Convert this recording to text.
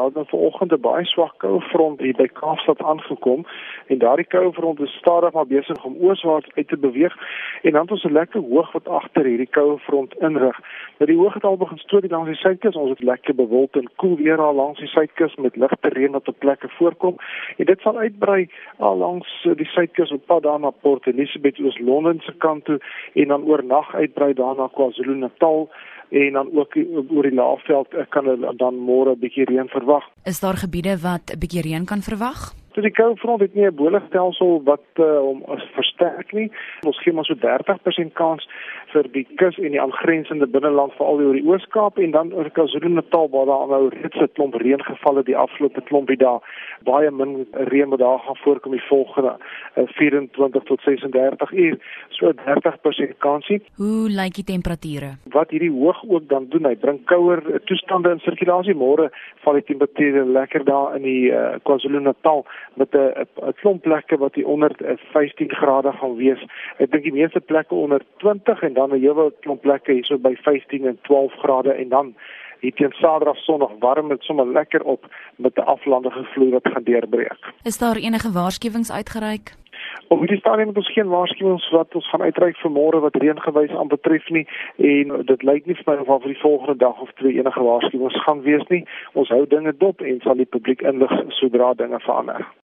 Ons het vanoggend 'n baie swak koue front hier by Kaapstad aangekom en daardie koue front is stadig maar besig om ooswaarts uit te beweeg en dan het ons 'n lekker hoog wat agter hierdie koue front inrig. Nou die hoog het al begin stoot langs die suidkus. Ons het lekker bewolk en koel weer al langs die suidkus met ligte reën wat op plekke voorkom en dit sal uitbrei al langs die suidkus op pad daar na Port Elizabeth, Oos-London se kant toe en dan oornag uitbrei daarna KwaZulu-Natal en dan ook oor die laafveld kan hulle dan môre 'n bietjie reën verwag. Is daar gebiede wat 'n bietjie reën kan verwag? So die koue front het nie 'n bolestelsel wat hom uh, versterk nie. Ons gee maar so 30% kans vir die kus en die aangrensende binneland veral oor die Oos-Kaap en dan oor KwaZulu-Natal waar daar nou reeds 'n klomp reën geval het die afgelope klompie dae. Baie min reën wat daar gaan voorkom die volgende uh, 24 tot 36 uur. So 30% kansie. Hoe lyk die temperature? Wat hierdie hoog ook dan doen, hy bring kouer uh, toestande in sirkulasie. Môre val die temperature lekker daar in die uh, KwaZulu-Natal met 'n 'n klomp plekke wat hier onder 15 grade gaan wees. Ek dink die meeste plekke onder 20 en dan 'n hele klomp plekke hierso by 15 en 12 grade en dan hier teen Saterdag Sondag warm dit sommer lekker op met 'n aflandige vloei wat gaan deurbreek. Is daar enige waarskuwings uitgereik? Op hierdie stadium het ons geen waarskuwings wat ons gaan uitreik vir môre wat reëngewys aan betref nie en dit lyk nie vir my of al vir die volgende dag of twee enige waarskuwings gaan wees nie. Ons hou dinge dop en sal die publiek inlig sodra dinge verander.